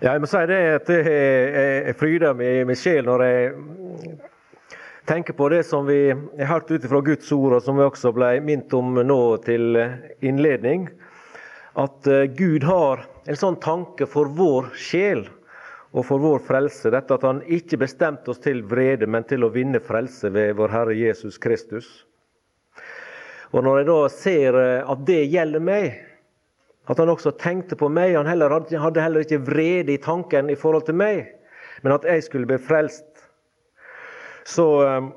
Ja, jeg må si det at jeg fryder meg i min sjel når jeg tenker på det som vi har hørt ut fra Guds ord, og som vi også ble minnet om nå til innledning. At eh, Gud har en sånn tanke for vår sjel og for vår frelse. Dette at Han ikke bestemte oss til vrede, men til å vinne frelse ved vår Herre Jesus Kristus. Og Når jeg da ser eh, at det gjelder meg, at han også tenkte på meg. Han heller, hadde heller ikke vrede i tanken i forhold til meg, men at jeg skulle bli frelst. Så um,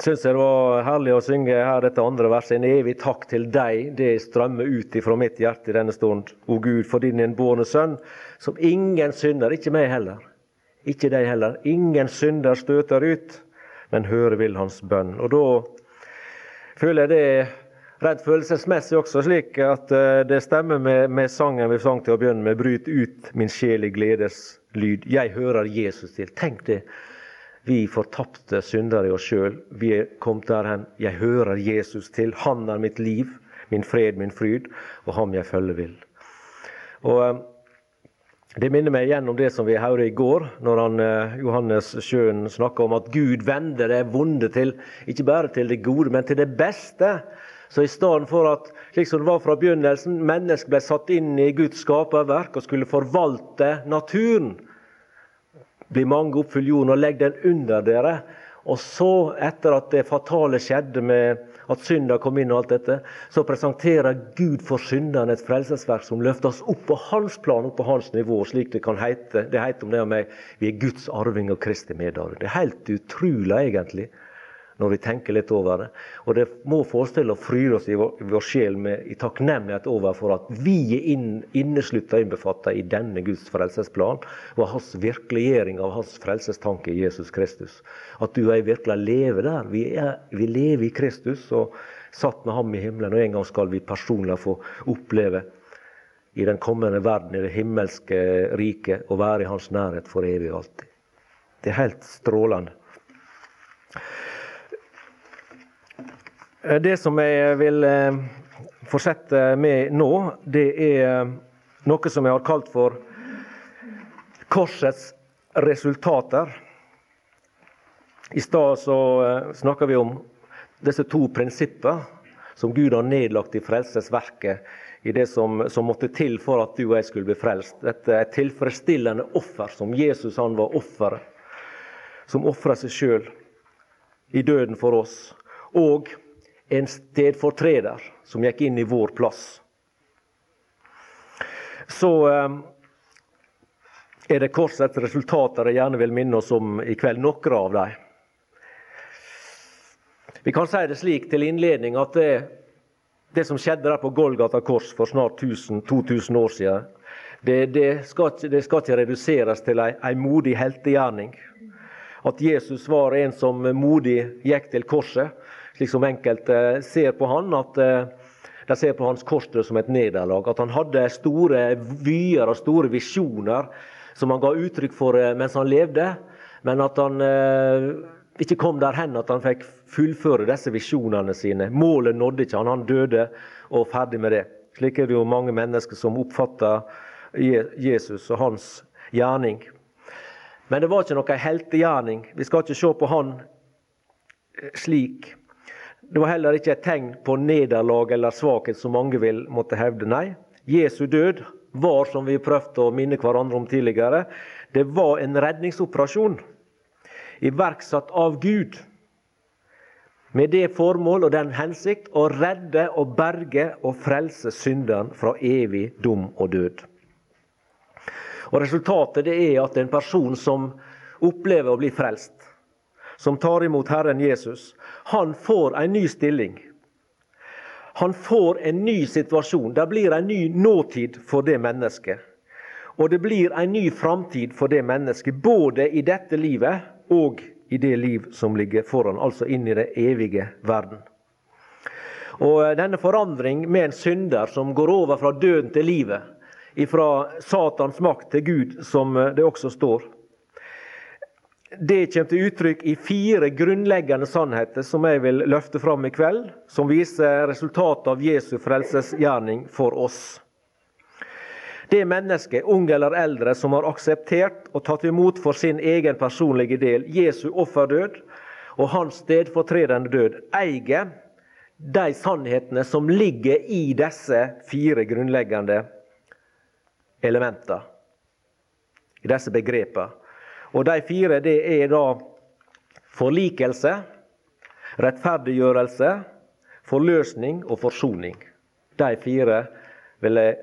syns jeg det var herlig å synge her dette andre verset. En evig takk til deg, det strømmer ut fra mitt hjerte i denne stund. O Gud, for din innbårne sønn, som ingen synder, ikke meg heller. Ikke deg heller. Ingen synder støter ut, men høre vil hans bønn. Og da føler jeg det rent følelsesmessig også slik at eh, det stemmer med, med sangen vi sang til å begynne med. Bryt ut min sjel i gledes lyd. Jeg hører Jesus til. Tenk det. Vi fortapte syndere i oss sjøl. Vi er kommet der hen. Jeg hører Jesus til. Han er mitt liv, min fred, min fryd, og ham jeg følge vil. Og eh, Det minner meg igjen om det som vi hørte i går, når han, eh, Johannes Sjøen snakka om at Gud vender det vonde til, ikke bare til det gode, men til det beste. Så i stedet for at slik som det var fra begynnelsen, mennesket ble satt inn i Guds skaperverk og skulle forvalte naturen, blir mange oppfyll jorden og legger den under dere. Og så, etter at det fatale skjedde med at synda kom inn, og alt dette, så presenterer Gud for synderne et frelsesverk som løfter oss opp på hans plan, opp på hans nivå, slik det kan heite. Det heter om det og meg. Vi er Guds arving og Kristi medarving. Det er helt utrolig, egentlig når vi tenker litt over det. Og det må forestille å fryde oss i vår, vår sjel med, i takknemlighet over for at vi er inn, inneslutta og innbefatta i denne Guds frelsesplan og hans virkeliggjøring av hans frelsestanke i Jesus Kristus. At du og jeg virkelig lever der. Vi, er, vi lever i Kristus og satt med ham i himmelen. Og en gang skal vi personlig få oppleve i den kommende verden, i det himmelske riket, å være i hans nærhet for evig og alltid. Det er helt strålende. Eh, det som jeg vil eh, fortsette med nå, det er eh, noe som jeg har kalt for korsets resultater. I stad så snakka vi om disse to prinsippene som Gud har nedlagt i frelsesverket, i det som, som, måtte til for at du og jeg skulle bli frelst. Dette er et tilfredsstillende offer, som Jesus han var offeret. Som ofra seg sjøl i døden for oss. Og en stedfortreder som gikk inn i vår plass. Så eh, er det korsets resultater jeg gjerne vil minne oss om i kveld. Noen av dem. Vi kan si det slik til innledning at det, det som skjedde der på Golgata kors for snart 1000, 2000 år siden, det, det, skal, det skal, ikke reduseres til ei, modig heltegjerning. At Jesus var en som modig gikk til korset slik som enkelte ser på han, at eh, de ser på hans korsdød som et nederlag. At han hadde store vyer og store visjoner som han ga uttrykk for eh, mens han levde, men at han eh, ikke kom der hen at han fikk fullføre disse visjonene sine. Målet nådde ikke han. Han døde og ferdig med det. Slik er det jo mange mennesker som oppfatter Jesus og hans gjerning. Men det var ikke noe heltegjerning. Vi skal ikke se på han slik. Det var heller ikke et tegn på nederlag eller svakhet, som mange vil måtte hevde. Nei, Jesu død var, som vi prøvde å minne hverandre om tidligere, det var en redningsoperasjon iverksatt av Gud. Med det formål og den hensikt å redde og berge og frelse synderen fra evig dom og død. Og Resultatet det er at en person som opplever å bli frelst, som tar imot Herren Jesus, han får en ny stilling. Han får en ny situasjon. Det blir en ny nåtid for det mennesket. Og det blir en ny framtid for det mennesket, både i dette livet og i det liv som ligger foran, altså inn i det evige verden. Og Denne forandring med en synder som går over fra døden til livet, fra Satans makt til Gud, som det også står, det kommer til uttrykk i fire grunnleggende sannheter som jeg vil løfte fram i kveld, som viser resultatet av Jesu frelsesgjerning for oss. Det mennesket, ung eller eldre, som har akseptert og tatt imot for sin egen personlige del Jesu offerdød og hans stedfortredende død, eier de sannhetene som ligger i disse fire grunnleggende elementene. I disse begrepene. Og de fire det er da forlikelse, rettferdiggjørelse, forløsning og forsoning. De fire vil jeg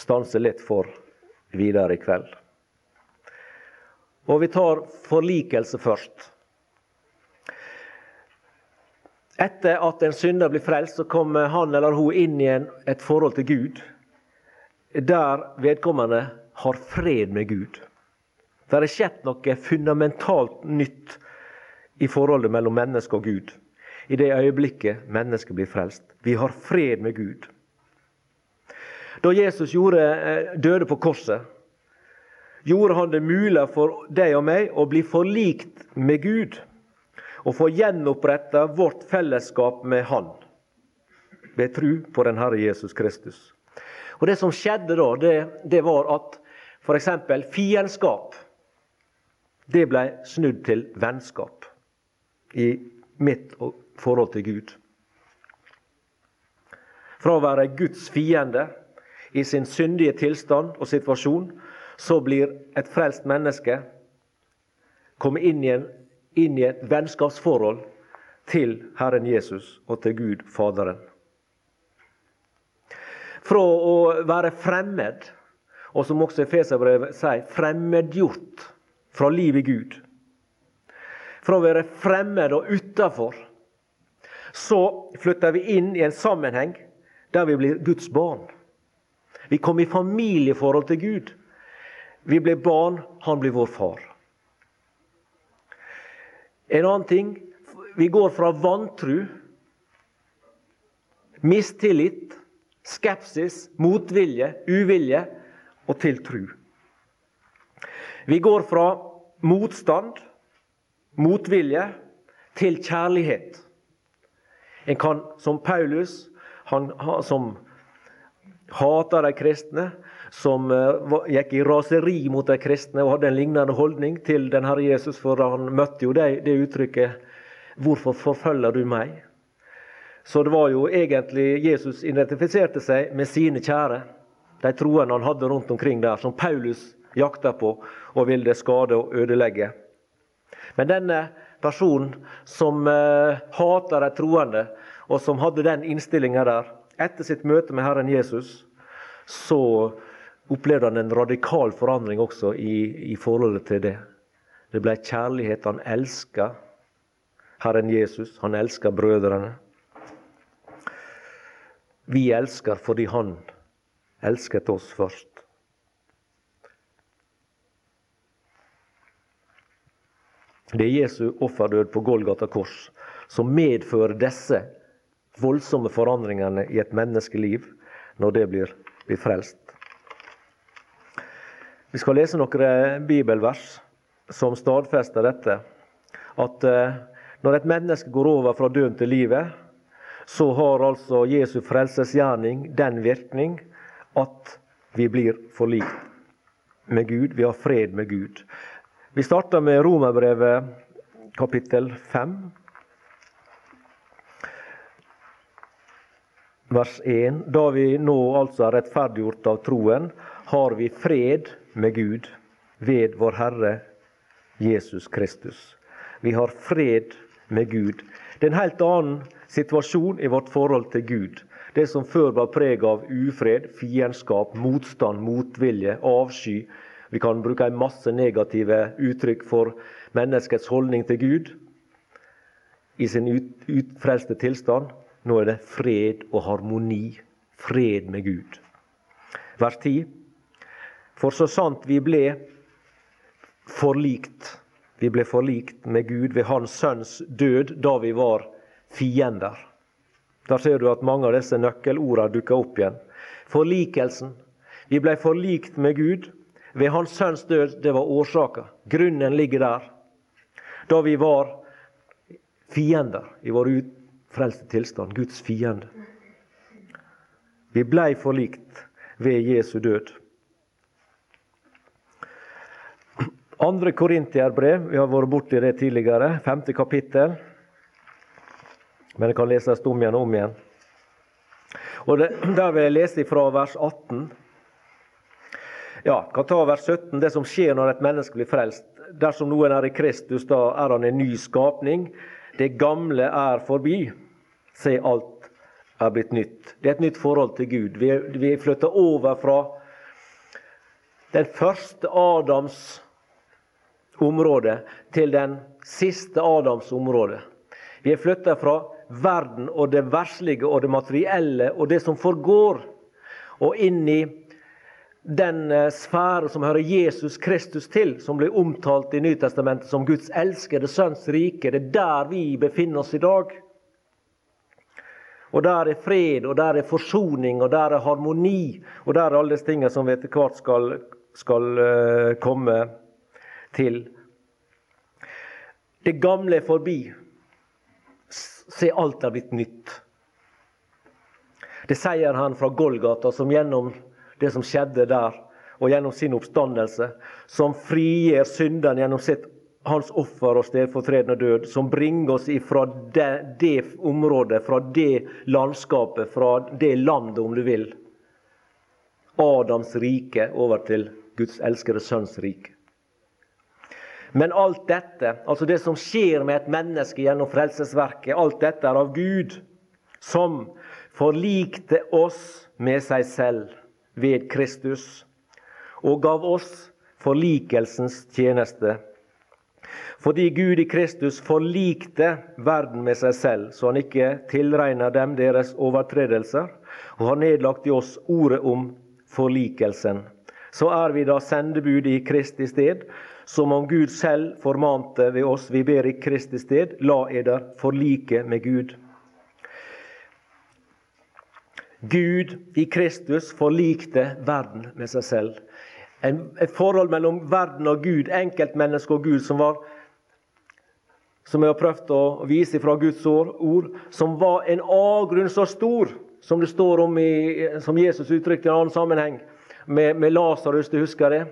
stanse litt for videre i kveld. Og vi tar forlikelse først. Etter at en synder blir frelst, så kommer han eller hun inn i et forhold til Gud der vedkommende har fred med Gud. Det har skjedd noe fundamentalt nytt i forholdet mellom menneske og Gud. I det øyeblikket mennesket blir frelst. Vi har fred med Gud. Da Jesus gjorde, eh, døde på korset, gjorde han det mulig for deg og meg å bli forlikt med Gud. Og få gjenoppretta vårt fellesskap med Han ved tru på den Herre Jesus Kristus. Og Det som skjedde da, det, det var at f.eks. fiendskap det ble snudd til vennskap i mitt forhold til Gud. Fra å være Guds fiende i sin syndige tilstand og situasjon, så blir et frelst menneske kommet inn i, inn i et vennskapsforhold til Herren Jesus og til Gud Faderen. Fra å være fremmed, og som også Efeserbrevet sier, fremmedgjort fra livet i Gud. Fra å være fremmed og utafor, så flytter vi inn i en sammenheng der vi blir Guds barn. Vi kom i familieforhold til Gud. Vi ble barn, han blir vår far. En annen ting vi går fra vantru, mistillit, skepsis, motvilje, uvilje og til tru. Vi går fra motstand, motvilje, til kjærlighet. En kan, som Paulus, han, som hata de kristne, som uh, gikk i raseri mot de kristne og hadde en lignende holdning til den Herre Jesus, for han møtte jo det, det uttrykket 'Hvorfor forfølger du meg?' Så det var jo egentlig Jesus identifiserte seg med sine kjære, de troende han hadde rundt omkring der, som Paulus jakta på og vil det skade og ødelegge. Men denne personen som eh, hater de troende, og som hadde den innstillinga der, etter sitt møte med Herren Jesus så opplevde han en radikal forandring også i, i forholdet til det. Det ble kjærlighet. Han elska Herren Jesus. Han elska brødrene. Vi elsker fordi Han elsket oss først. Det er Jesu offerdød på Golgata kors som medfører disse voldsomme forandringene i et menneskeliv når det blir, blir frelst. Vi skal lese noen bibelvers som stadfester dette. At eh, når et menneske går over fra døden til livet, så har altså Jesu frelsesgjerning den virkning at vi blir forlikt med Gud. Vi har fred med Gud. Vi starter med Romerbrevet kapittel 5. vers 1. Da vi nå altså er rettferdiggjort av troen, har vi fred med Gud ved vår Herre Jesus Kristus. Vi har fred med Gud. Det er en helt annen situasjon i vårt forhold til Gud. Det som før var preg av ufred, fiendskap, motstand, motvilje, avsky. Vi kan bruke en masse negative uttrykk for menneskets holdning til Gud i sin utfrelste tilstand. Nå er det fred og harmoni. Fred med Gud. Vers 10. For så sant vi ble forlikt, vi ble forlikt med Gud ved Hans Sønns død da vi var fiender. Der ser du at mange av disse nøkkelordene dukker opp igjen. Forlikelsen. Vi ble forlikt med Gud ved hans sønns død, det var årsaka. Grunnen ligger der. Da vi var fiender i vår ufrelste tilstand. Guds fiende. Vi blei forlikt ved Jesu død. Andre Korintierbrev, vi har vært borti det tidligere, femte kapittel. Men det kan leses om igjen og om igjen. Og det, Der vil jeg lese fra vers 18. Ja, kan ta vers 17. Det som skjer når et menneske blir frelst. Dersom noen er i Kristus, da er han en ny skapning. Det gamle er forbi. Se, alt er blitt nytt. Det er et nytt forhold til Gud. Vi, vi flytter over fra den første Adams område til den siste Adams område. Vi er flytta fra verden og det verslige og det materielle og det som forgår, og inn i den eh, sfære som hører Jesus Kristus til, som blir omtalt i Nytestamentet som Guds elskede sønns rike. Det er der vi befinner oss i dag. Og der er fred, og der er forsoning, og der er harmoni, og der er alle disse tingene som vi etter hvert skal, skal uh, komme til. Det gamle er forbi. Se, alt er blitt nytt. Det sier han fra Golgata, som gjennom det som skjedde der, og gjennom sin oppstandelse, som frigir synderen gjennom sitt, hans offer og stedfortredende død, som bringer oss fra det, det området, fra det landskapet, fra det landet, om du vil, Adams rike, over til Guds elskede sønns rike. Men alt dette, altså det som skjer med et menneske gjennom frelsesverket, alt dette er av Gud, som forlikte oss med seg selv ved Kristus, og gav oss forlikelsens tjeneste. Fordi Gud i Kristus forlikte verden med seg selv, så han ikke tilregner dem deres overtredelser, og har nedlagt i oss ordet om forlikelsen. Så er vi da sendebud i Kristi sted, som om Gud selv formante ved oss. Vi ber i Kristi sted, la eder forlike med Gud. Gud i Kristus forlikte verden med seg selv. Et forhold mellom verden og Gud, enkeltmenneske og Gud, som var som jeg har prøvd å vise fra Guds ord, som var en avgrunn så stor, som det står om i, som Jesus uttrykte i en annen sammenheng, med, med Lasarus, du husker det?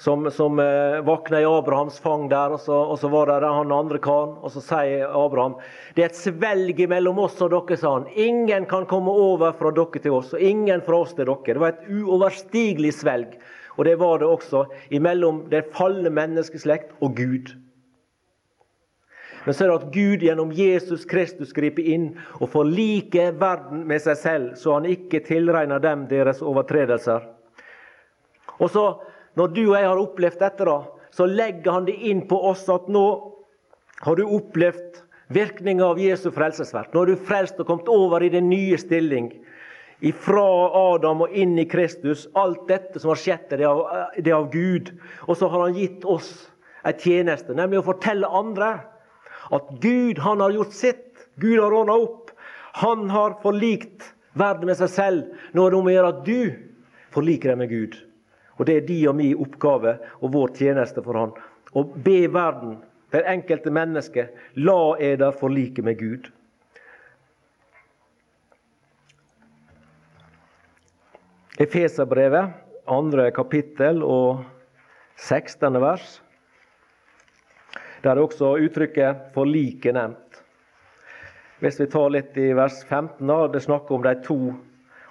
Som, som eh, våkna i Abrahams fang der, og så, og så var det han andre karen. Og så sier Abraham det er et svelg mellom oss og dere, sa han. Ingen kan komme over fra dere til oss, og ingen fra oss til dere. Det var et uoverstigelig svelg. Og det var det også imellom det falne menneskeslekt og Gud. Men så er det at Gud gjennom Jesus Kristus griper inn og forliker verden med seg selv, så han ikke tilregner dem deres overtredelser. Og så når du og jeg har opplevd dette, da, så legger han det inn på oss at nå har du opplevd virkninga av Jesu frelsesverk. Nå er du frelst og kommet over i den nye stilling. Fra Adam og inn i Kristus. Alt dette som har skjedd, det er det av Gud. Og så har han gitt oss en tjeneste, nemlig å fortelle andre at Gud han har gjort sitt. Gud har ordna opp. Han har forlikt verden med seg selv. Nå er det om å gjøre at du forliker deg med Gud. Og Det er de og min oppgave og vår tjeneste for Han. Å be verden, det enkelte mennesket, la eder forlike med Gud. Efeserbrevet, andre kapittel og 16. vers. Der er også uttrykket 'forlike' nevnt. Hvis vi tar litt i vers 15, da, det snakker om de to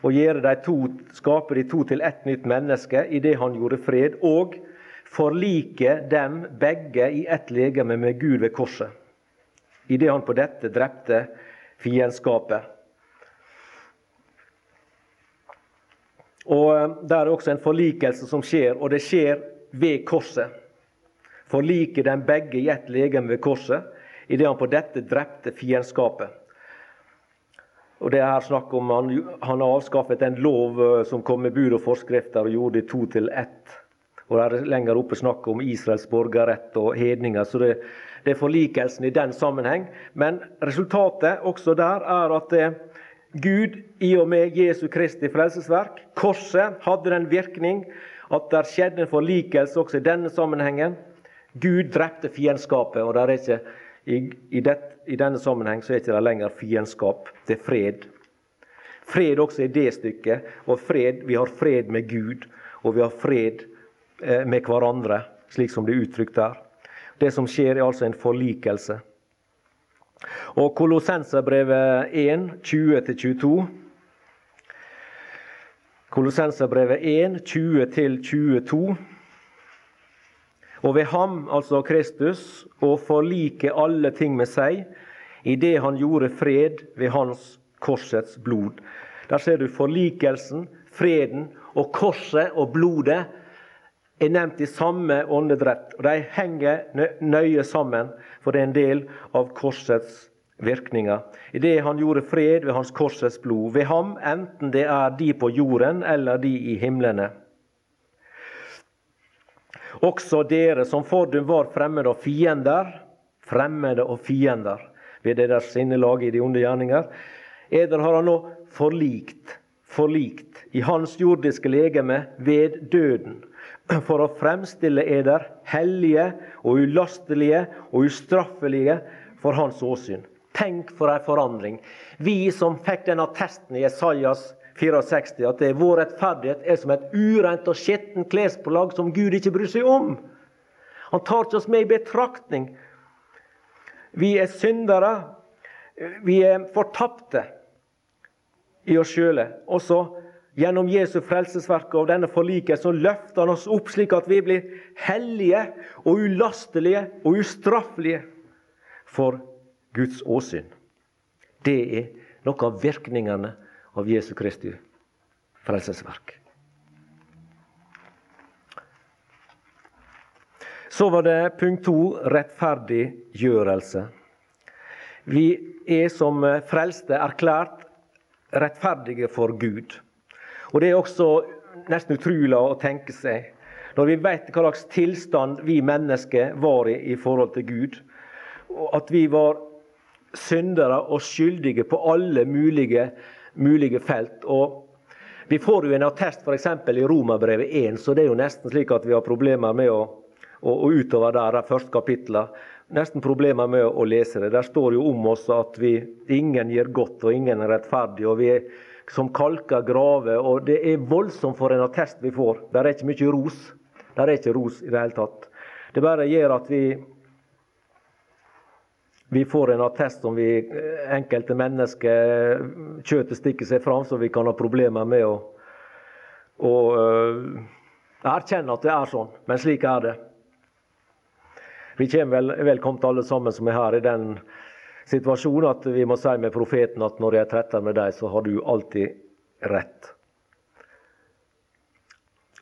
og to, skape de to til ett nytt menneske idet han gjorde fred, og forlike dem begge i ett legeme med Gud ved korset, idet han på dette drepte fiendskapet. Og Der Det er også en forlikelse som skjer, og det skjer ved korset. Forlike dem begge i ett legeme ved korset, idet han på dette drepte fiendskapet. Og det er her snakk om Han, han har avskaffet en lov eh, som kom med bud og forskrifter og gjorde det to til ett. Og det er lenger oppe snakk om Israels borgerrett og hedninger. Så det, det er forlikelsen i den sammenheng. Men resultatet også der er at det, Gud, i og med Jesu Kristi frelsesverk, korset, hadde den virkning at det skjedde en forlikelse også i denne sammenhengen. Gud drepte fiendskapet. og det er ikke i, i, det, I, denne sammenheng så er ikke lenger fiendskap, det er fred. Fred også i det stykket. Og fred, vi har fred med Gud, og vi har fred eh, med hverandre. slik som det er uttrykt der. Det som skjer, er altså en forlikelse. Og Kolossenserbrevet 1, 20-22 Kolossenserbrevet 1, 20-22. Og ved ham, altså Kristus, å forlike alle ting med seg, i det han gjorde fred ved hans korsets blod. Der ser du forlikelsen, freden og korset og blodet er nevnt i samme åndedrett. og De henger nøye sammen, for det er en del av korsets virkninger. I det han gjorde fred ved hans korsets blod. Ved ham, enten det er de på jorden eller de i himlene. Også dere som fordum var fremmede og fiender, fremmede og fiender ved deres sinnelag i de onde gjerninger, eder har han nå forlikt, forlikt i hans jordiske legeme ved døden, for å fremstille eder hellige og ulastelige og ustraffelige for hans åsyn. Tenk for ei forandring. Vi som fikk den attesten i Esaias 64, at det, vår rettferdighet er som et urent og skittent klespålag som Gud ikke bryr seg om. Han tar ikke oss med i betraktning. Vi er syndere. Vi er fortapte i oss sjøle. Også gjennom Jesu frelsesverk og denne forlikelsen løfter han oss opp slik at vi blir hellige og ulastelige og ustraffelige for Guds åsyn. Det er noe av virkningene av Jesu Kristi frelsesverk. Så var det punkt to rettferdiggjørelse. Vi er som frelste erklært rettferdige for Gud. Og Det er også nesten utrolig å tenke seg. Når vi vet hva slags tilstand vi mennesker var i i forhold til Gud, at vi var syndere og skyldige på alle mulige, mulige felt. Og vi får jo en attest f.eks. i Romerbrevet 1, så det er jo nesten slik at vi har problemer med å å, å utover der, de første kapitlene, nesten problemer med å lese det. Der står jo om oss at vi, ingen gir godt og ingen er rettferdig. og vi er som kalker graver. og Det er voldsomt for en attest vi får. Det er ikke mye ros. Det er ikke ros i det hele tatt. Det bare gjør at vi vi får en attest om vi, eh, enkelte mennesker Kjøttet stikker seg fram, så vi kan ha problemer med å, å uh, erkjenne at det er sånn. Men slik er det. Vi kommer vel, velkommen alle sammen som er her i den situasjonen at vi må si med profeten at når jeg tretter med deg, så har du alltid rett.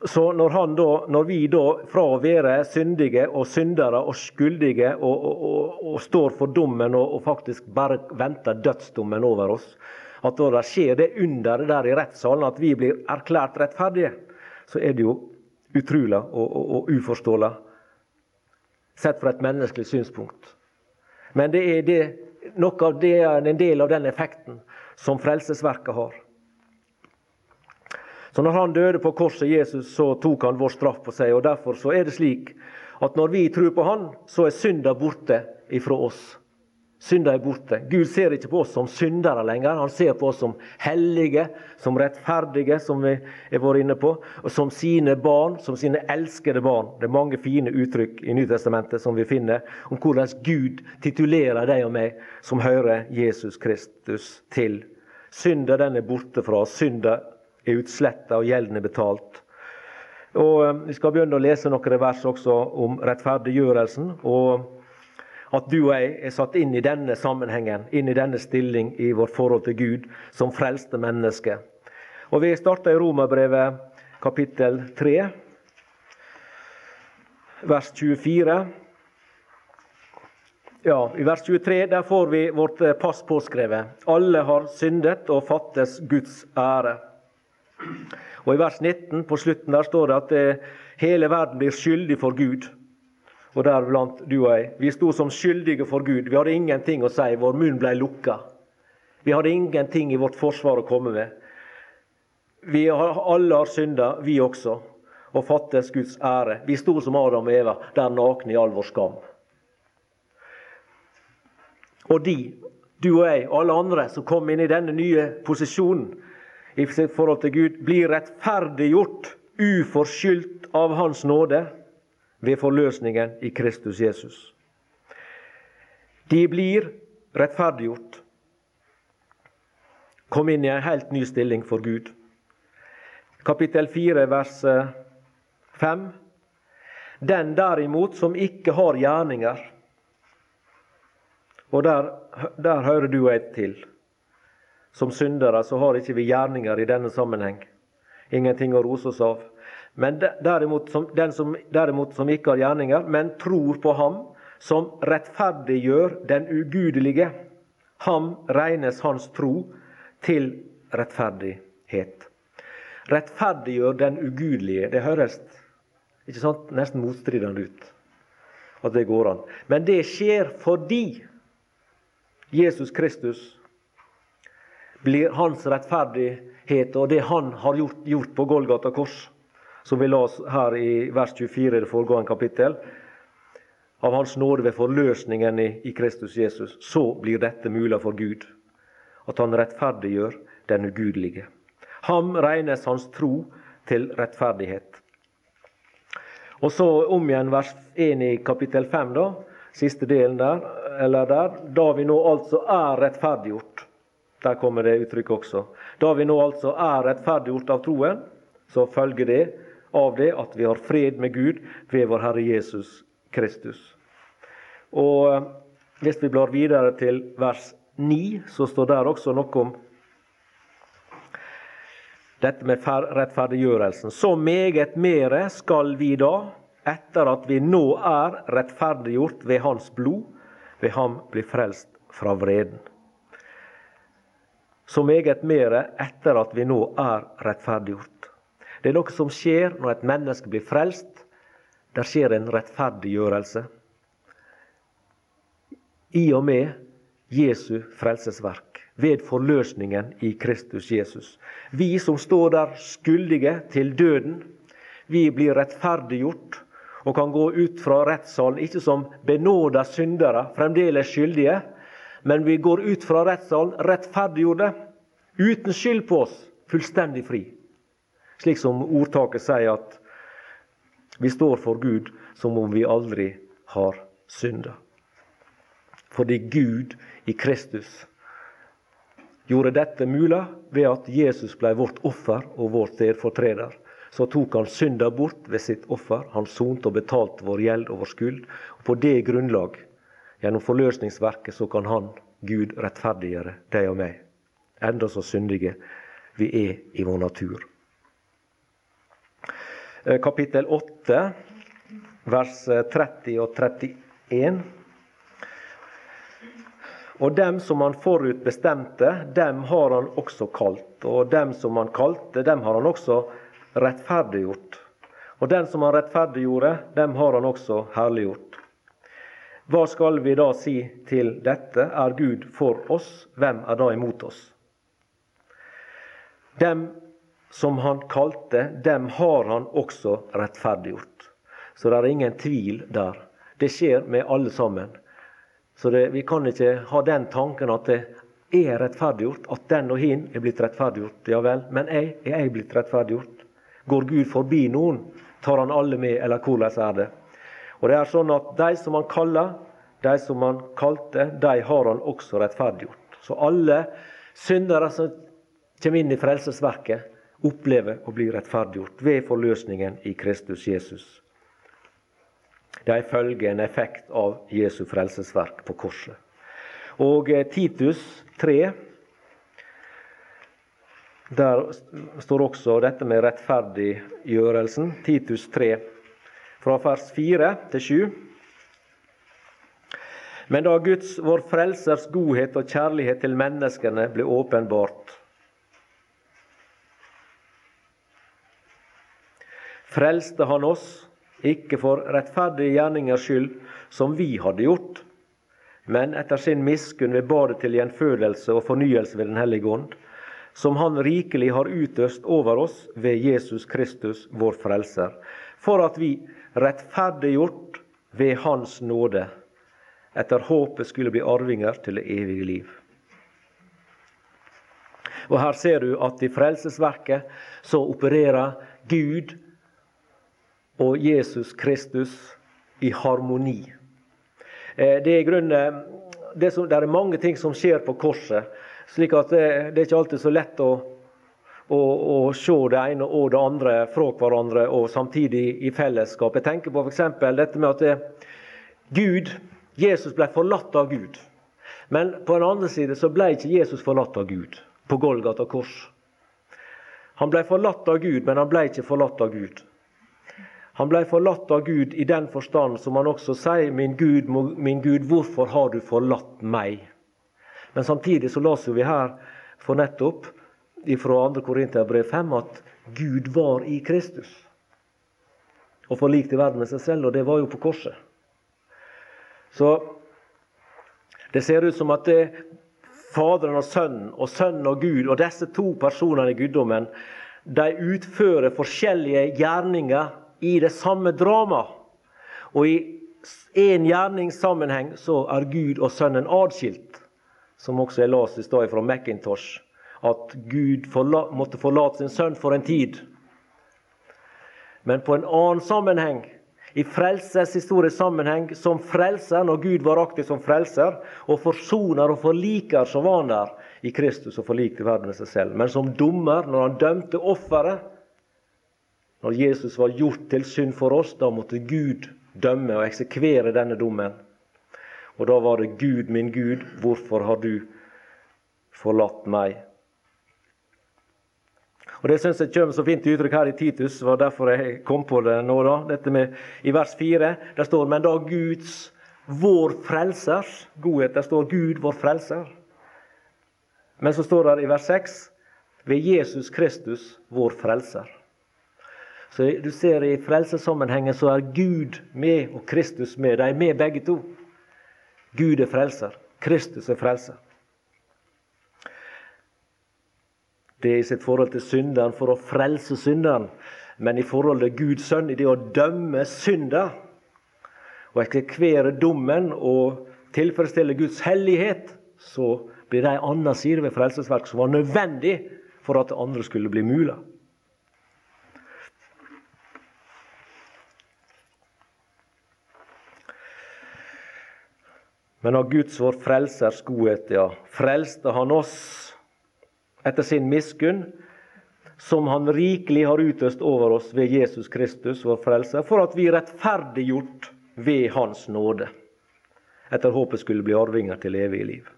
Så når, da, når, vi da fra å være syndige og syndere og skyldige og, og, og, og står for dommen og, faktisk bare venter dødsdommen over oss, at da det skjer det under det der i rettssalen, at vi blir erklært rettferdige, så er det jo utrolig og, uforståelig sett fra et menneskelig synspunkt. Men det er det, nok av det en del av den effekten som frelsesverket har. Så når han døde på korset, Jesus, så tok han vår straff på seg. og Derfor så er det slik at når vi tror på Han, så er synda borte ifra oss. Synda er borte. Gud ser ikke på oss som syndere lenger. Han ser på oss som hellige, som rettferdige, som vi har vært inne på, og som sine barn, som sine elskede barn. Det er mange fine uttrykk i Nytestamentet som vi finner om hvordan Gud titulerer deg og meg som hører Jesus Kristus til. Synda den er borte fra oss. Synda er utsletta og gjelden er betalt. Og eh, Vi skal begynne å lese noen vers også om rettferdiggjørelsen. og At du og jeg er satt inn i denne sammenhengen, inn i denne stilling i vårt forhold til Gud som frelste mennesker. Og Vi starter i Romerbrevet kapittel 3, vers 24. Ja, I vers 23 der får vi vårt pass påskrevet. Alle har syndet og fattes Guds ære. Og I vers 19 på slutten der står det at det, hele verden blir skyldig for Gud. Og deriblant du og jeg. Vi sto som skyldige for Gud. Vi hadde ingenting å si. Vår munn ble lukka. Vi hadde ingenting i vårt forsvar å komme med. Vi har, alle har synda, vi også, og fattes Guds ære. Vi sto som Adam og Eva, der nakne i all vår skam. Og de, du og jeg, og alle andre som kom inn i denne nye posisjonen, i sitt forhold til Gud, blir rettferdiggjort uforskyldt av Hans nåde ved forløsningen i Kristus Jesus. De blir rettferdiggjort. Kom inn i en helt ny stilling for Gud. Kapittel 4, vers 5. Eh, Den derimot som ikke har gjerninger. Og der, der hører du og jeg til. Som syndere så har ikke vi gjerninger i denne sammenheng. Ingenting å rose oss av. Men derimot, som, den som derimot som ikke har gjerninger, men tror på Ham som rettferdiggjør den ugudelige, ham regnes hans tro til rettferdighet. Rettferdiggjør den ugudelige. Det høres ikke sant, nesten motstridende ut at det går an. Men det skjer fordi Jesus Kristus blir hans rettferdighet og det han har gjort, gjort på Golgata kors, som vi la oss her i vers 24 i det foregående kapittel, av Hans nåde ved forløsningen i, i Kristus Jesus, så blir dette mulig for Gud. At han rettferdiggjør den ugudelige. Ham regnes hans tro til rettferdighet. Og så om igjen vers 1 i kapittel 5, da, siste delen der, eller der. Da vi nå altså er rettferdiggjort der kommer det uttrykk også. Da vi nå altså er rettferdiggjort av troen, så følger det av det at vi har fred med Gud ved vår Herre Jesus Kristus. Og eh, Hvis vi blar videre til vers 9, så står der også noe om dette med rettferdiggjørelsen. Så meget mere skal vi da, etter at vi nå er rettferdiggjort ved Hans blod, ved ham bli frelst fra vreden så meget mere etter at vi nå er rettferdiggjort. Det er noe som skjer når et menneske blir frelst. Der skjer en rettferdiggjørelse. I og med Jesu frelsesverk, ved forløsningen i Kristus Jesus. Vi som står der skyldige til døden, vi blir rettferdiggjort og kan gå ut fra rettssalen ikke som benåda syndere, fremdeles skyldige, men vi går ut fra rettssalen rettferdiggjorde, uten skyld på oss, fullstendig fri. Slik som ordtaket sier at vi står for Gud som om vi aldri har synda. Fordi Gud i Kristus gjorde dette mulig ved at Jesus ble vårt offer og vår stedfortreder. Så tok han synda bort ved sitt offer. Han sonte og betalte vår gjeld og vår skyld. Og på det grunnlag Gjennom forløsningsverket så kan Han, Gud, rettferdiggjøre deg og meg, enda så syndige vi er i vår natur. Eh, kapittel 8, vers 30 og 31. Og dem som han forut bestemte, dem har han også kalt. Og dem som han kalte, dem har han også rettferdiggjort. Og den som han rettferdiggjorde, dem har han også herliggjort. Hva skal vi da si til dette? Er Gud for oss? Hvem er da imot oss? Dem som han kalte, dem har han også rettferdiggjort. Så det er ingen tvil der. Det skjer med alle sammen. Så det, Vi kan ikke ha den tanken at det er rettferdiggjort, at den og hin er blitt rettferdiggjort. Ja vel, men jeg, er jeg blitt rettferdiggjort? Går Gud forbi noen? Tar han alle med, eller hvordan er det? Og det er sånn at De som han kaller, de som han kalte, de har han også rettferdiggjort. Så alle syndere som kommer inn i frelsesverket, opplever å bli rettferdiggjort ved forløsningen i Kristus Jesus. De følger en effekt av Jesu frelsesverk på korset. Og eh, Titus 3 Der står også dette med rettferdiggjørelsen. Titus 3 fra vers 4 til 7. Men da Guds, vår Frelsers godhet og kjærlighet til menneskene ble åpenbart, frelste Han oss, ikke for rettferdige gjerningers skyld, som vi hadde gjort, men etter sin miskunn ved badet til gjenfødelse og fornyelse ved Den hellige ånd, som Han rikelig har utøst over oss ved Jesus Kristus, vår Frelser, for at vi rettferdiggjort ved Hans nåde, etter håpet skulle bli arvinger til det evige liv. Og Her ser du at i frelsesverket så opererer Gud og Jesus Kristus i harmoni. Eh, det er i grunnen som, det er mange ting som skjer på korset, slik at det, det er ikke alltid så lett å, å, og se det ene og det andre fra hverandre og samtidig i fellesskap. Jeg tenker på f.eks. dette med at Gud, Jesus ble forlatt av Gud. Men på den andre side så ble ikke Jesus forlatt av Gud på Golgata kors. Han ble forlatt av Gud, men han ble ikke forlatt av Gud. Han ble forlatt av Gud i den forstand som han også sier, min Gud, min Gud, hvorfor har du forlatt meg? Men samtidig så leser vi her for nettopp fra 2. Korinterbrev 5 at Gud var i Kristus. Og forlikte verden med seg selv, og det var jo på korset. Så det ser ut som at det Faderen og Sønnen og Sønnen og Gud og disse to personene i guddommen de utfører forskjellige gjerninger i det samme drama. Og i én gjerningssammenheng så er Gud og Sønnen atskilt. Som også jeg leste i stad fra Macintosh. At Gud forla måtte forlate sin sønn for en tid. Men på en annen sammenheng i frelseshistorisk sammenheng som frelser, når Gud var aktiv som frelser, og forsoner og forliker, som var han der i Kristus og forlikte verden med seg selv. Men som dommer, når han dømte offeret, når Jesus var gjort til synd for oss, da måtte Gud dømme og eksekvere denne dommen. Og da var det Gud, min Gud, hvorfor har du forlatt meg? Og Det syns jeg kommer så fint uttrykk her i Titus, var derfor jeg kom på det nå. da. Dette med, I vers 4 der står men da Guds, vår frelsers godhet. Der står Gud, vår frelser. Men så står det i vers 6 ved Jesus Kristus, vår frelser. Så du ser I frelsesammenhengen så er Gud med og Kristus med. De er med begge to. Gud er frelser. Kristus er frelser. Det er i sitt forhold til synderen for å frelse synderen. Men i forhold til Guds sønn, i det å dømme synder og eksekvere dommen og tilfredsstille Guds hellighet, så blir det en annen side ved frelsesverk som var nødvendig for at andre skulle bli mulig. Men av Guds vår frelsers godhet, ja, frelste han oss etter sin miskunn, som Han rikelig har utøst over oss ved Jesus Kristus, vår Frelser, for at vi er rettferdiggjort ved Hans nåde, etter håpet skulle bli arvinger til evig liv.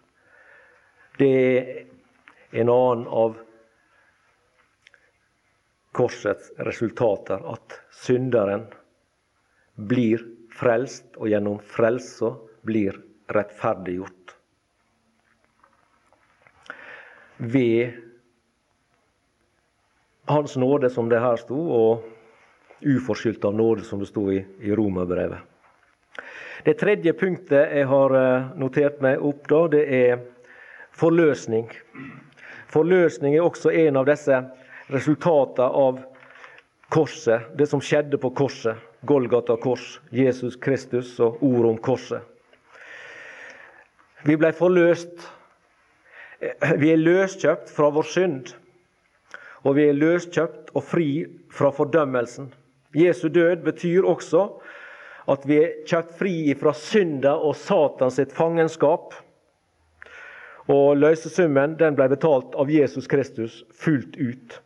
Det er en annen av korsets resultater, at synderen blir frelst, og gjennom frelsa blir rettferdiggjort ved Hans nåde, som det her sto, og uforskyldt av nåde, som det sto i, i Romerbrevet. Det tredje punktet jeg har eh, notert meg opp, da, det er forløsning. Forløsning er også en av disse resultatene av korset, det som skjedde på korset. Golgata kors, Jesus Kristus og ordet om korset. Vi ble forløst vi er løskjøpt fra vår synd, og vi er løskjøpt og fri fra fordømmelsen. Jesu død betyr også at vi er kjøpt fri fra synda og Satans fangenskap. Og løsesummen den ble betalt av Jesus Kristus fullt ut.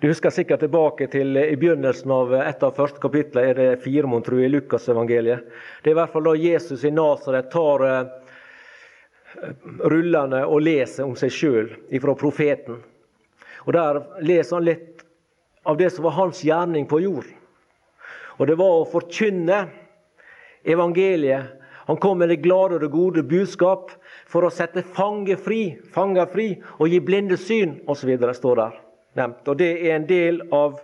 Du husker sikkert tilbake til i begynnelsen av et av første kapitlene, er det fire, mon tro, i Lukasevangeliet. Det er i hvert fall da Jesus i Nasaret tar eh, rullende og leser om seg sjøl ifra profeten. Og Der leser han litt av det som var hans gjerning på jord. Og Det var å forkynne evangeliet. Han kom med det glade og det gode budskap for å sette fange fri, fanger fri og gi blinde syn osv. står der. Og Det er en del av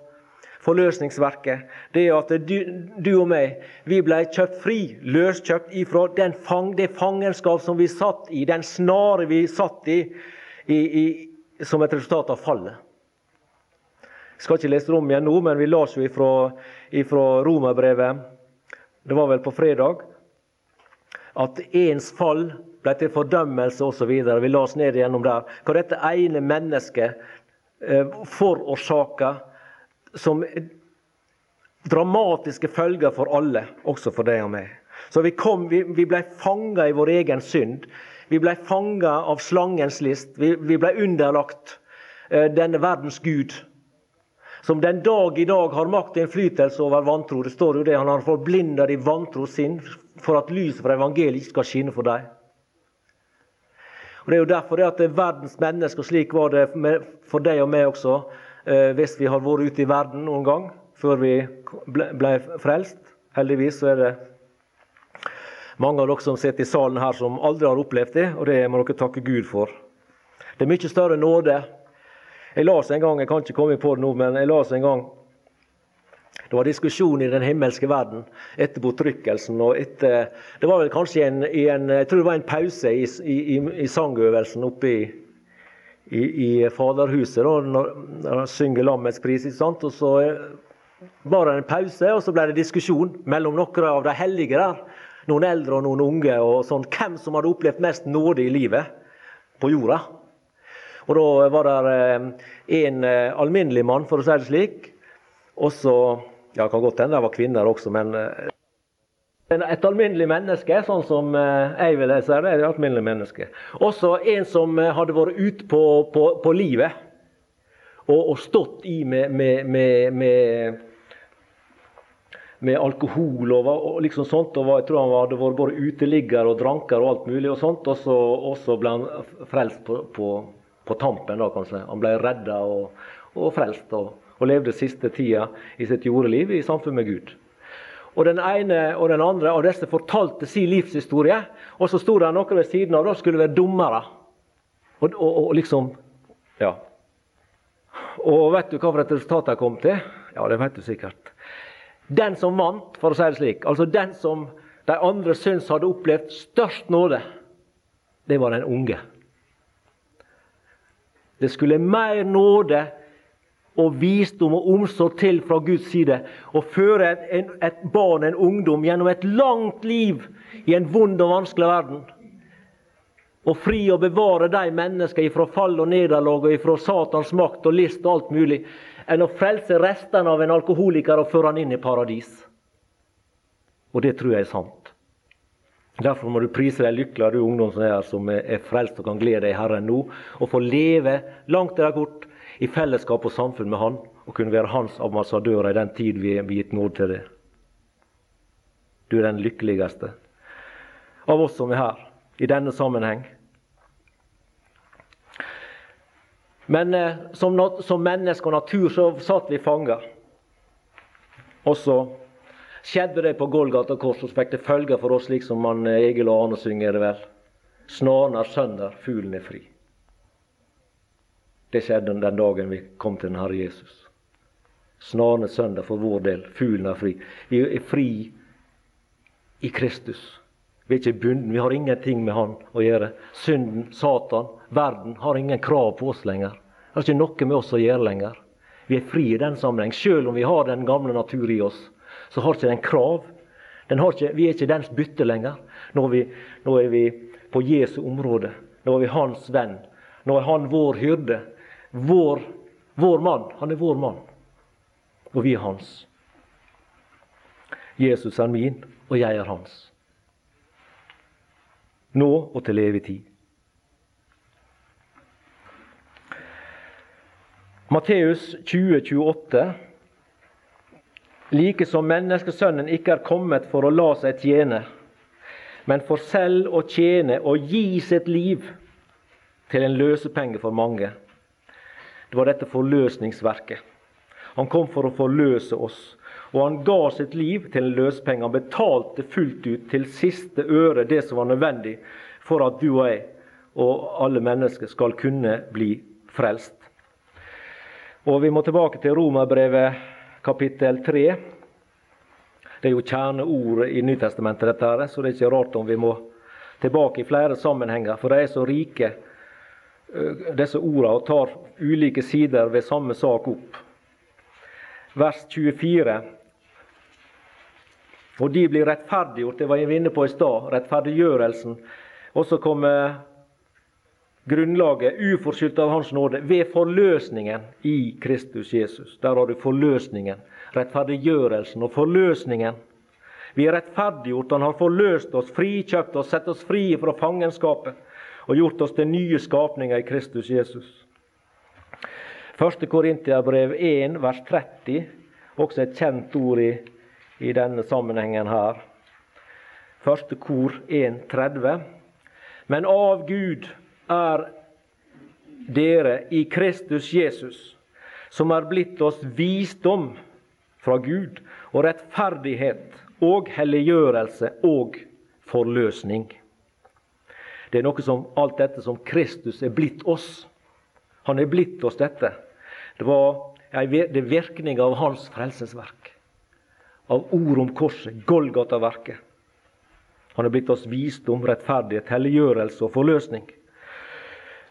forløsningsverket, det at du, du, og meg vi ble kjøpt fri, løskjøpt ifra fang, det fangenskap som vi satt i, den snare vi satt i, i, i som et resultat av fallet. Jeg skal ikke lese det om igjen nå, men vi las jo ifra, ifra Romerbrevet, det var vel på fredag, at ens fall ble til fordømmelse osv. Vi las ned igjennom der. Hva dette ene mennesket eh, forårsaka som dramatiske følger for alle, også for deg og meg. Så vi, kom, vi, vi ble fanga i vår egen synd. Vi ble fanga av slangens list. Vi, vi ble underlagt eh, denne verdens gud. Som den dag i dag har makt og innflytelse over vantro. Det står jo det, Han har forblinda de vantro sinn for at lyset fra evangeliet ikke skal skinne for dem. Og Det er jo derfor det at det er verdens mennesker, slik var det for deg og meg også, hvis vi har vært ute i verden noen gang før vi ble, frelst. Heldigvis så er det mange av dere som sitter i salen her som aldri har opplevd det, og det må dere takke Gud for. Det er mye større nåde. Jeg las en gang, jeg kan ikke komme på det nå, men jeg las en gang det var diskusjon i den himmelske verden etter bortrykkelsen. og etter, Det var vel kanskje en, en, jeg tror det var en pause i, i, i sangøvelsen oppe i, i, i Faderhuset, da, når, han synger Lammets pris. Ikke sant? Og så var det en pause, og så ble det diskusjon mellom noen av de hellige der noen eldre og noen unge, og sånn, hvem som hadde opplevd mest nåde i livet på jorda. Og Da var det eh, en eh, alminnelig mann, for å si det slik. Og så ja, kan godt hende det var kvinner også, men eh, et alminnelig menneske, sånn som jeg vil si det. er et alminnelig menneske. Også en som hadde vært ute på, på, på livet og, og, stått i med, med, med, med med alkohol og, og liksom sånt. og Jeg tror han hadde vært både uteligger og dranker og alt mulig. Og sånt, og så, og ble han frelst på, på, på, tampen. da kanskje. Han ble redda og, og frelst. Og, og, levde siste tida i sitt jordeliv i samfunn med Gud. Og Den ene og den andre av disse fortalte sin livshistorie. Og så sto det noen ved siden av. Da skulle være dommere. Og, og, liksom Ja. Og vet du hva for et resultat de kom til? Ja, det vet du sikkert. Den som vant, for å si det slik, altså den som de andre syns hadde opplevd størst nåde, det var den unge. Det skulle mer nåde og visdom og omsorg til fra Guds side å føre et, et barn, en ungdom, gjennom et langt liv i en vond og vanskelig verden. Og fri og bevare de mennesker ifra fall og nederlag og ifra Satans makt og list og alt mulig enn å frelse restene av en alkoholiker og føre han inn i paradis. Og det tror jeg er sant. Derfor må du prise deg lykkelig, du ungdom som er her, som er frelst og kan glede deg i Herren nå, og få leve langt eller kort i fellesskap og samfunn med Han, og kunne være Hans ambassadører i den tid vi er gitt nåde til det. Du er den lykkeligste av oss som er her i denne sammenheng. Men eh, som, som menneske og natur så satt vi fanga. Og så skjedde det på Golgata kors, og fikk det følger for oss, slik som man, eh, Egil og Arne synger det vel. Snaren er sønder, fuglen er fri. Det skjedde den dagen vi kom til den Herre Jesus. Snarende søndag for vår del, fuglen er fri. Vi er fri i Kristus. Vi er ikke bunden, vi har ingenting med Han å gjøre. Synden, Satan, verden har ingen krav på oss lenger. Det har ikke noe med oss å gjøre lenger. Vi er fri i den sammenheng. Selv om vi har den gamle natur i oss, så har ikke den krav. Den ikke, vi er ikke dens bytte lenger. Nå er, vi, nå er vi på Jesu område. Nå er vi hans venn. Nå er han vår hyrde. Vår, vår mann. Han er vår mann. Og vi er hans. Jesus er min, og jeg er hans nå og til evig tid. Matteus 20, 28. Like som menneskesønnen ikke er kommet for å la seg tjene, men for selv å tjene og gi sitt liv til en løsepenge for mange. Det var dette forløsningsverket. Han kom for å forløse oss. Og han ga sitt liv til en løsepenge. Han betalte fullt ut til siste øre det som var nødvendig for at du og jeg og alle mennesker skal kunne bli frelst. Og Vi må tilbake til Romerbrevet kapittel 3. Det er jo kjerneordet i Nytestamentet, dette her, så det er ikke rart om vi må tilbake i flere sammenhenger. For de er så rike, disse ordene, og tar ulike sider ved samme sak opp. Vers 24. Og de blir rettferdiggjort, det var jeg inne på i stad, rettferdiggjørelsen. Og så kommer grunnlaget, uforskyldt av Hans nåde, ved forløsningen i Kristus Jesus. Der har du forløsningen, rettferdiggjørelsen og forløsningen. Vi er rettferdiggjort. Han har forløst oss, frikjøpt oss, sett oss frie fra fangenskapet og gjort oss til nye skapninger i Kristus Jesus. 1. Korintiabrev 1, vers 30, også et kjent ord i, i denne sammenhengen her. Første kor 1, 30. Men av Gud er dere i Kristus Jesus, som er blitt oss visdom fra Gud og rettferdighet og helliggjørelse og forløsning. Det er noe som alt dette som Kristus er blitt oss. Han er blitt oss dette. Det var det virkning av hans frelsesverk. Av ord om korset, Golgata-verket. Han er blitt oss visdom, rettferdighet, helliggjørelse og forløsning.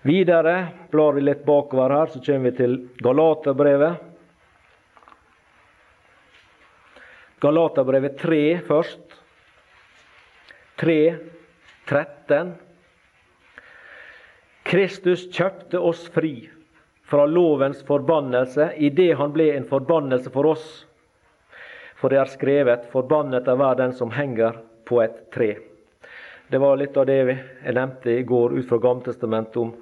Videre blar vi litt bakover her, så kommer vi til Galaterbrevet. Galaterbrevet 3 først. 3, 13. Kristus kjøpte oss fri fra lovens forbannelse idet han ble en forbannelse for oss. For det er skrevet:" Forbannet er hver den som henger på et tre. Det var litt av det jeg nevnte i går ut fra Gammeltestamentet om,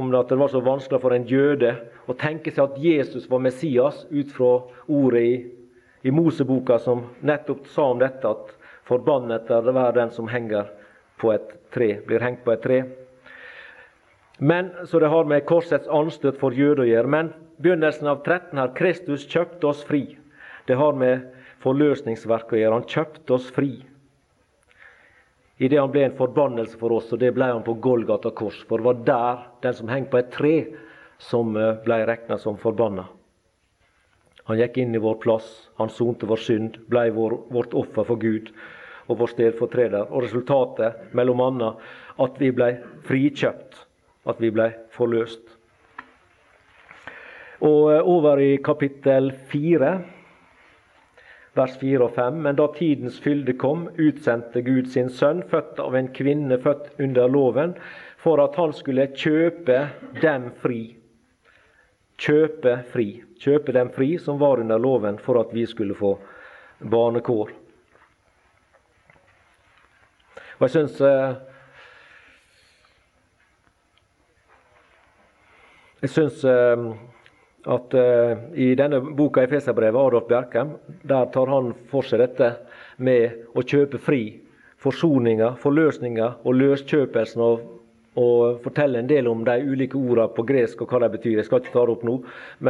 om at det var så vanskelig for en jøde å tenke seg at Jesus var Messias ut fra ordet i, i Moseboka som nettopp sa om dette, at forbannet er hver den som henger på et tre, blir hengt på et tre. Men, Så det har med korsets anstøt for jøder å gjøre. Men begynnelsen av 13 her Kristus kjøpte oss fri. Det har med forløsningsverket å gjøre. Han kjøpte oss fri idet han ble en forbannelse for oss, og det ble han på Golgata kors. For det var der, den som henger på et tre, som eh, ble regna som forbanna. Han gikk inn i vår plass, han sonte vår synd, ble vår, vårt offer for Gud og vår stedfortreder. Og resultatet, mellom annet, at vi ble frikjøpt, at vi ble forløst. Og eh, over i kapittel fire vers 4 og 5. Men da tidens fylde kom, utsendte Gud sin sønn, født av en kvinne født under loven, for at han skulle kjøpe dem fri. Kjøpe fri. Kjøpe dem fri som var under loven, for at vi skulle få barnekår. Og jeg syns eh, Jeg syns eh, at uh, i denne boka i Feserbrevet, Adolf Bjerkem, der tar han for seg dette med å kjøpe fri. Forsoninga, forløsninga og løskjøpelsen. Og, og fortelle en del om de ulike ordene på gresk og hva de betyr. Jeg skal ikke ta det opp nå,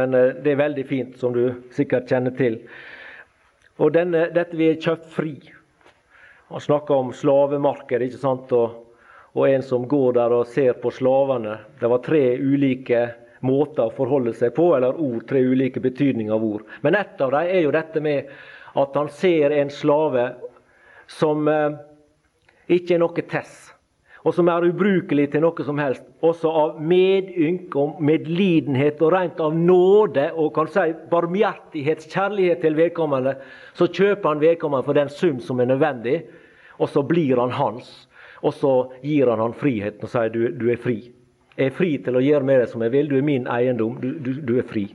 men uh, det er veldig fint, som du sikkert kjenner til. Og denne, dette vi er kjøpt fri. Han snakker om slavemarked, ikke sant? Og, og en som går der og ser på slavene. Det var tre ulike måter å forholde seg på, eller ord, tre ulike betydninger av ord. Men ett av dem er jo dette med at han ser en slave som eh, ikke er noe tess, og som er ubrukelig til noe som helst. Også av medynk og medlidenhet og rent av nåde og kan si barmhjertighetskjærlighet til vedkommende, så kjøper han vedkommende for den sum som er nødvendig, og så blir han hans. Og så gir han han friheten og sier du, du er fri Jeg er fri til å gjøre med deg som jeg vil. Du er min eiendom. Du, du, du er fri.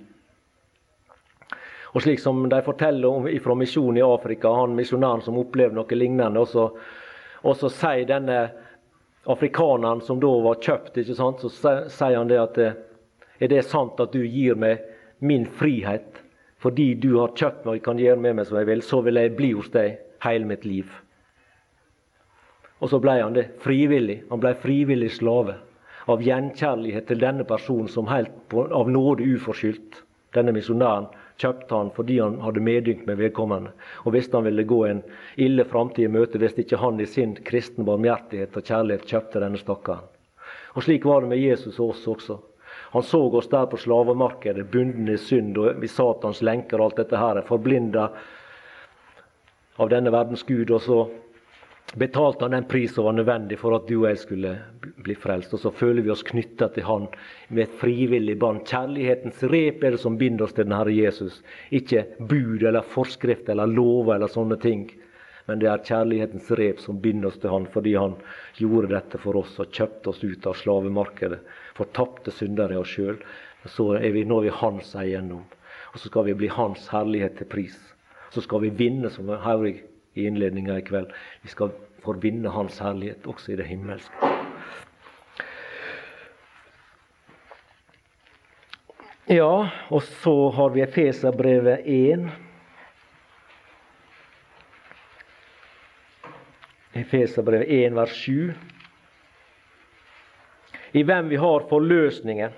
Og slik som de forteller om fra misjonen i Afrika, han misjonæren som opplevde noe lignende, og så, og så sier denne afrikaneren som da var kjøpt, ikke sant, så sier han det at er det sant at du gir meg min frihet fordi du har kjøpt meg og kan gjøre med meg som jeg vil, så vil jeg bli hos deg hele mitt liv. Og så ble han det frivillig. Han ble frivillig slave av gjenkjærlighet til denne personen som helt på, av nåde uforskyldt, denne misjonæren, kjøpte han fordi han hadde medynk med vedkommende. Og visste han ville gå en ille framtid i møte hvis ikke han i sin kristne barmhjertighet og kjærlighet kjøpte denne stakkaren. Og slik var det med Jesus og oss også. Han så oss der på slavemarkedet, bunden i synd og i Satans lenker og alt dette her, forblinda av denne verdens Gud. Og så betalte han den pris som var nødvendig for at du og jeg skulle bli frelst. Og så føler vi oss knytta til Han med et frivillig bånd. Kjærlighetens rep er det som binder oss til den Herre Jesus. Ikke bud eller forskrift eller lover eller sånne ting. men det er kjærlighetens rep som binder oss til Han, fordi Han gjorde dette for oss og kjøpte oss ut av slavemarkedet. Fortapte syndere i oss sjøl. Så er vi, nå er vi Hans eiendom. Og så skal vi bli Hans herlighet til pris. Så skal vi vinne, som Haurig i innledninga i kveld. Vi skal forbinde Hans herlighet også i det himmelske. Ja, og så har vi Efeserbrevet 1. Efeserbrevet 1, vers 7. I hvem vi har forløsningen.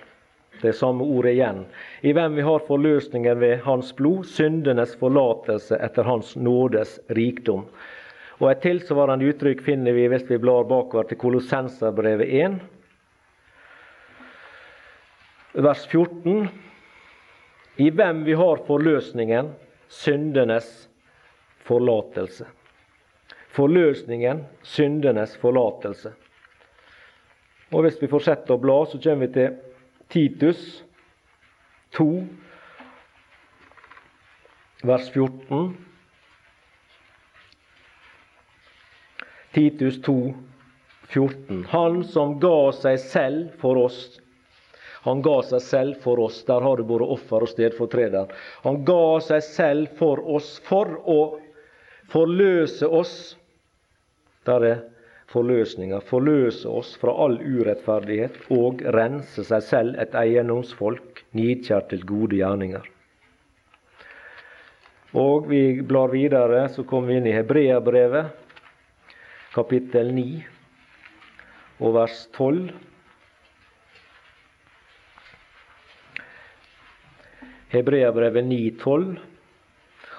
Det samme ordet igjen. I hvem vi har forløsningen ved Hans blod, syndenes forlatelse etter Hans nådes rikdom. Og Et tilsvarende uttrykk finner vi hvis vi blar bakover til Kolossenserbrevet 1 vers 14. I hvem vi har forløsningen, syndenes forlatelse. Forløsningen, syndenes forlatelse. Og Hvis vi fortsetter å bla, så kommer vi til Titus 2, vers 14. Titus 2, 14. Han som ga seg selv for oss han ga seg selv for oss. Der har du både offer og stedfortreder. Han ga seg selv for oss for å forløse oss. Der er forløsninga. Forløse oss fra all urettferdighet og rense seg selv et eiendomsfolk, nidkjær til gode gjerninger. Og vi blar videre, så kommer vi inn i Hebreabrevet, kapittel 9 og vers 12. Hebreabrevet 9,12.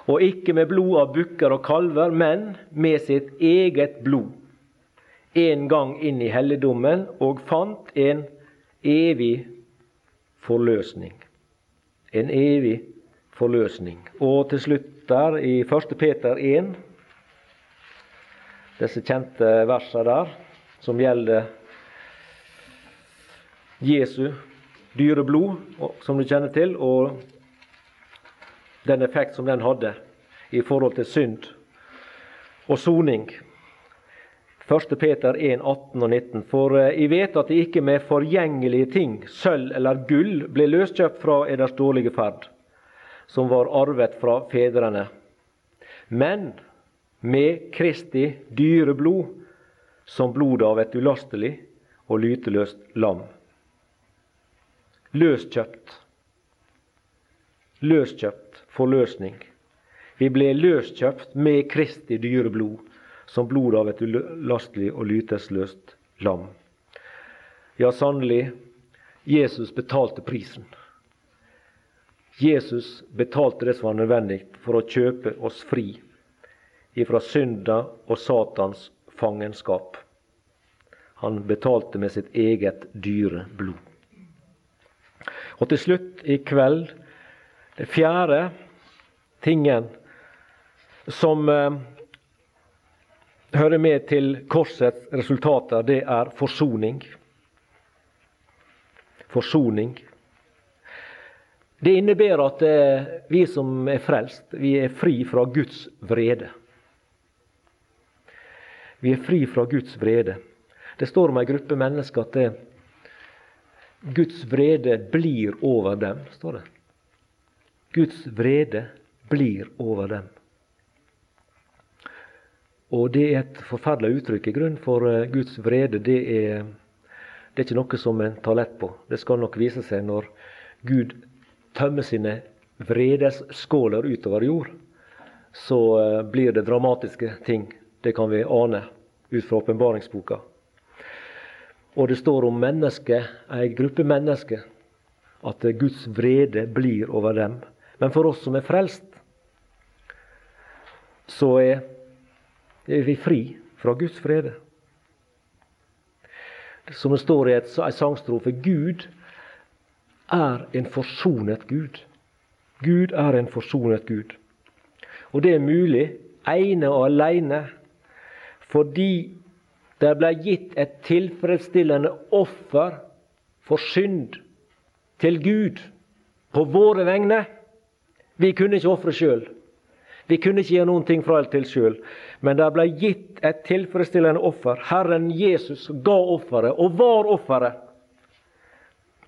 Og ikke med blod av bukker og kalver, men med sitt eget blod. En gang inn i helligdommen, og fant en evig forløsning. En evig forløsning. Og til slutt der, i 1. Peter 1, disse kjente versene der, som gjelder Jesu dyre blod, som du kjenner til, og den effekt som den hadde i forhold til synd og soning. 1. Peter 1, 18 og 19. For eh, I vet at det ikke med forgjengelige ting, sølv eller gull, ble løskjøpt fra eders dårlige ferd, som var arvet fra fedrene, men med Kristi dyre blod, som blodet av et ulastelig og lyteløst lam. Løskjøpt. Løskjøpt forløsning. Vi ble løskjøpt med Kristi dyre blod, som blod av et ulastelig og lytesløst lam. Ja, sannelig, Jesus betalte prisen. Jesus betalte det som var nødvendig for å kjøpe oss fri ifra synda og Satans fangenskap. Han betalte med sitt eget dyre blod. Og til slutt i kveld, det fjerde tingen som eh, hører med til korsets resultater, det er forsoning. Forsoning. Det innebærer at eh, vi som er frelst, vi er fri fra Guds vrede. Vi er fri fra Guds vrede. Det står om ei gruppe mennesker at det, Guds vrede blir over dem. står det. Guds vrede blir over dem. Og det er et forferdelig uttrykk i grunn, for eh, Guds vrede det er, det er ikke noe som en tar lett på. Det skal nok vise seg når Gud tømmer sine vredesskåler utover jord. Så eh, blir det dramatiske ting. Det kan vi ane ut fra åpenbaringsboka. Og det står om mennesker, ei gruppe mennesker, at Guds vrede blir over dem. Men for oss som er frelst, så er, er vi fri fra Guds frede. Som det står i et, en sangstrofe Gud er en forsonet Gud. Gud er en forsonet Gud. Og det er mulig ene og alene fordi det ble gitt et tilfredsstillende offer for synd til Gud på våre vegne. Vi kunne ikke ofre sjøl. Vi kunne ikke gjøre noen ting fra eller til sjøl, men det ble gitt et tilfredsstillende offer. Herren Jesus ga offeret, og var offeret.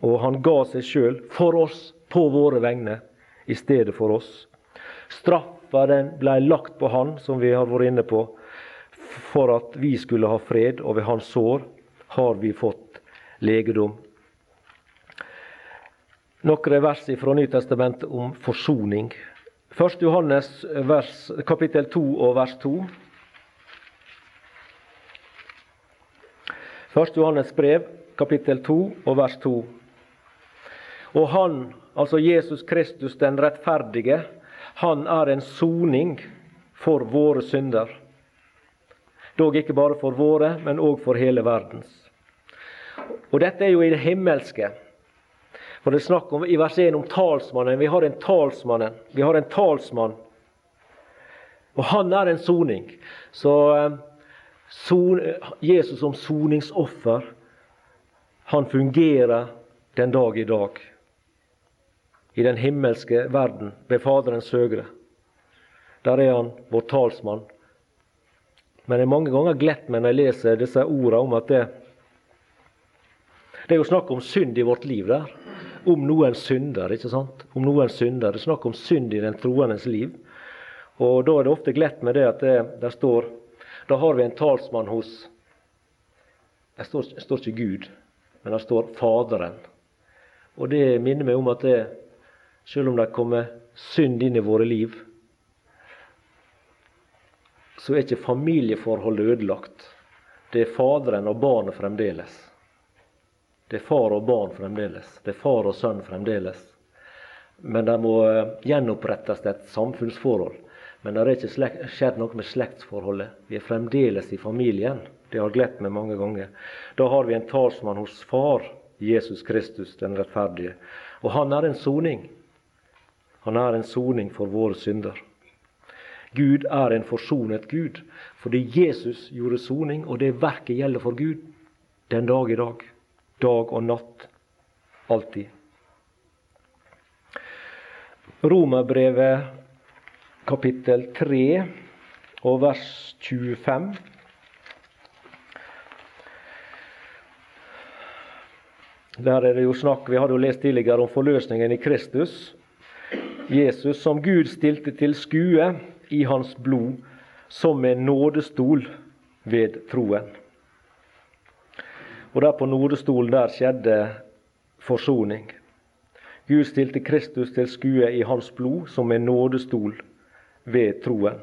Og han ga seg sjøl for oss, på våre vegne, i stedet for oss. Straffa den ble lagt på han, som vi har vært inne på, for at vi skulle ha fred, og ved hans sår har vi fått legedom. Noen vers fra Nytestamentet om forsoning. 1. Johannes vers, kapittel 2 og vers 2. 1. Johannes brev, kapittel 2 og vers 2. Og han, altså Jesus Kristus den rettferdige, han er en soning for våre synder. Dog ikke bare for våre, men òg for hele verdens. Og dette er jo i det himmelske. For det er snakk om i vers 1 om talsmannen. Vi har en talsmannen. Vi har en talsmann. Og han er en soning. Så eh, son, Jesus som soningsoffer, han fungerer den dag i dag. I den himmelske verden, ved Faderens høgre. Der er han vår talsmann. Men jeg har mange ganger glett meg når jeg leser disse ordene om at det, det er jo snakk om synd i vårt liv der om noen synder. ikke sant? Om noen synder. Det er snakk om synd i den troendes liv. Og Da er det ofte glett med det at det, der står Da har vi en talsmann hos Det står, står ikke Gud, men det står Faderen. Og det minner meg om at det, selv om det kommer synd inn i våre liv, så er ikke familieforholdet ødelagt. Det er Faderen og barnet fremdeles. Det er far og barn fremdeles. Det er far og sønn fremdeles. Men det må eh, gjenopprettes et samfunnsforhold. Men det har ikke skjedd noe med slektsforholdet. Vi er fremdeles i familien. Det har glett meg mange ganger. Da har vi en talsmann hos Far, Jesus Kristus den rettferdige. Og han er en soning. Han er en soning for våre synder. Gud er en forsonet Gud, fordi Jesus gjorde soning, og det verket gjelder for Gud den dag i dag dag og natt, alltid. Romerbrevet kapittel 3 og vers 25. Der er det jo snakk, Vi hadde jo lest tidligere om forløsningen i Kristus. Jesus som Gud stilte til skue i hans blod som en nådestol ved troen. Og der på nordestolen der skjedde forsoning. Gud stilte Kristus til skue i hans blod som en nådestol ved troen.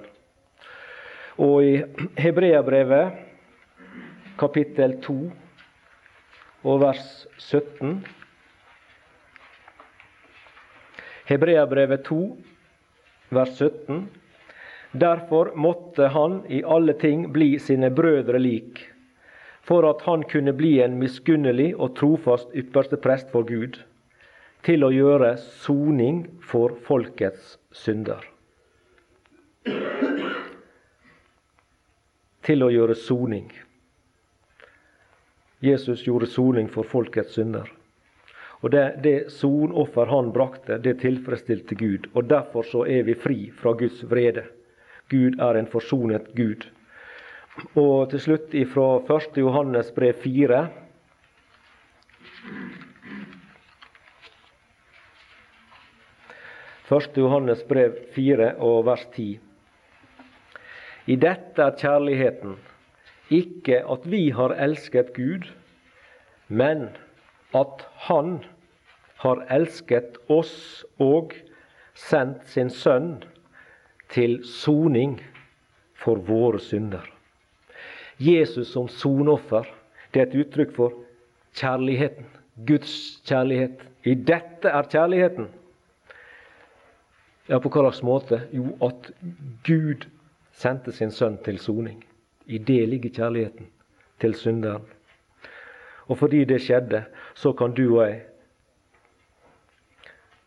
Og i Hebreabrevet kapittel 2 og vers 17 Hebreabrevet 2 vers 17 Derfor måtte han i alle ting bli sine brødre lik for at han kunne bli en miskunnelig og trofast ypperste prest for Gud, til å gjøre soning for folkets synder. Til å gjøre soning. Jesus gjorde soning for folkets synder. Og Det, det sonoffer han brakte, det tilfredsstilte Gud. Og Derfor så er vi fri fra Guds vrede. Gud er en forsonet Gud. Og til slutt ifra 1. Johannes brev 4. Første Johannes brev 4 og vers 10. I dette er kjærligheten, ikke at vi har elsket Gud, men at Han har elsket oss og sendt sin Sønn til soning for våre synder. Jesus som sonoffer, det er et uttrykk for kjærligheten. Guds kjærlighet. I dette er kjærligheten. Ja, på hva slags måte? Jo, at Gud sendte sin sønn til soning. I det ligger kjærligheten til synderen. Og fordi det skjedde, så kan du og jeg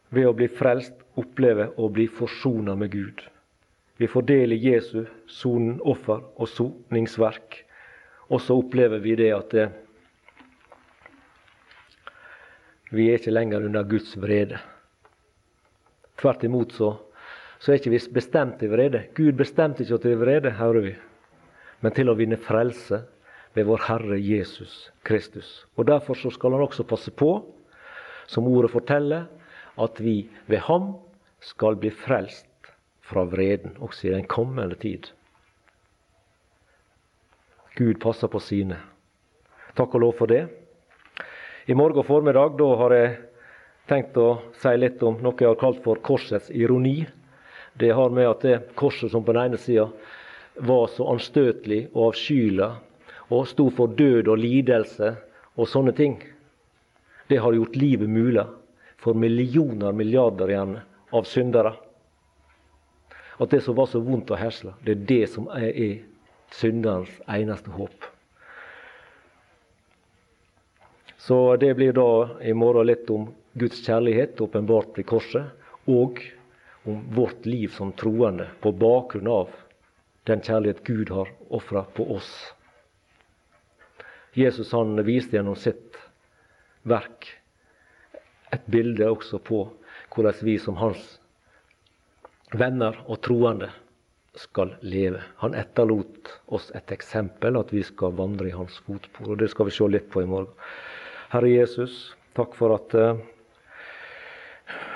ved å bli frelst oppleve å bli forsona med Gud. Vi får del i Jesu sonoffer og soningsverk. Og så opplever vi det at det, vi er ikke lenger under Guds vrede. Tvert imot så, så er ikke vi bestemt til vrede. Gud bestemte ikke til vrede, hører vi, men til å vinne frelse ved vår Herre Jesus Kristus. Og Derfor så skal han også passe på, som ordet forteller, at vi ved ham skal bli frelst fra vreden, også i den kommende tid. Gud passer på sine. Takk og lov for det. I morgen formiddag da har jeg tenkt å si litt om noe jeg har kalt for korsets ironi. Det har med at det korset som på den ene sida var så anstøtelig og avskyelig og sto for død og lidelse og sånne ting, det har gjort livet mulig for millioner, milliarder igjen av syndere. At det som var så vondt og hersla, det er det som er, er synderens eneste håp. Så det blir da i morgen litt om Guds kjærlighet åpenbart i korset, og om vårt liv som troende på bakgrunn av den kjærlighet Gud har ofra på oss. Jesus han viste gjennom sitt verk et bilde også på hvordan vi som hans venner og troende skal leve. Han etterlot oss et eksempel, at vi skal vandre i hans fotspor. og Det skal vi se litt på i morgen. Herre Jesus, takk for at uh,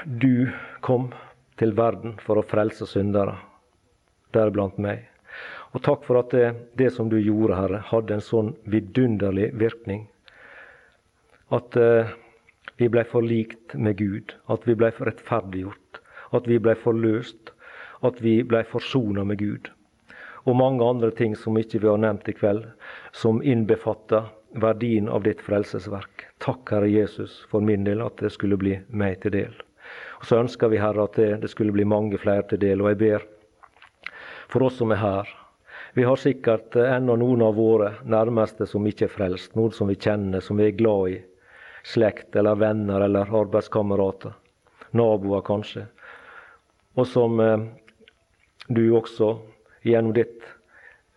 du kom til verden for å frelse syndere, deriblant meg. Og takk for at det, det, som du gjorde, Herre, hadde en sånn vidunderlig virkning. At uh, vi ble forlikt med Gud, at vi ble rettferdiggjort, at vi ble forløst, at vi ble forsona med Gud. Og mange andre ting som ikke vi har nevnt i kveld, som innbefatter verdien av ditt frelsesverk. Takk, Herre Jesus, for min del, at det skulle bli meg til del. Og Så ønsker vi, Herre, at det, det skulle bli mange flere til del. Og jeg ber for oss som er her. Vi har sikkert ennå noen av våre nærmeste som ikke er frelst. Noen som vi kjenner, som vi er glad i. Slekt eller venner eller arbeidskamerater. Naboer, kanskje. Og som eh, du også gjennom ditt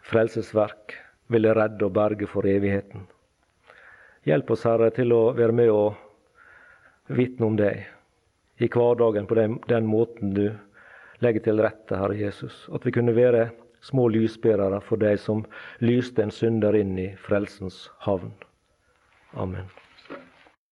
frelsesverk ville redde og berge for evigheten. Hjelp oss, Herre, til å være med og vitne om deg i hverdagen på den, den måten du legger til rette, Herre Jesus. At vi kunne være små lysbærere for deg som lyste en synder inn i frelsens havn. Amen.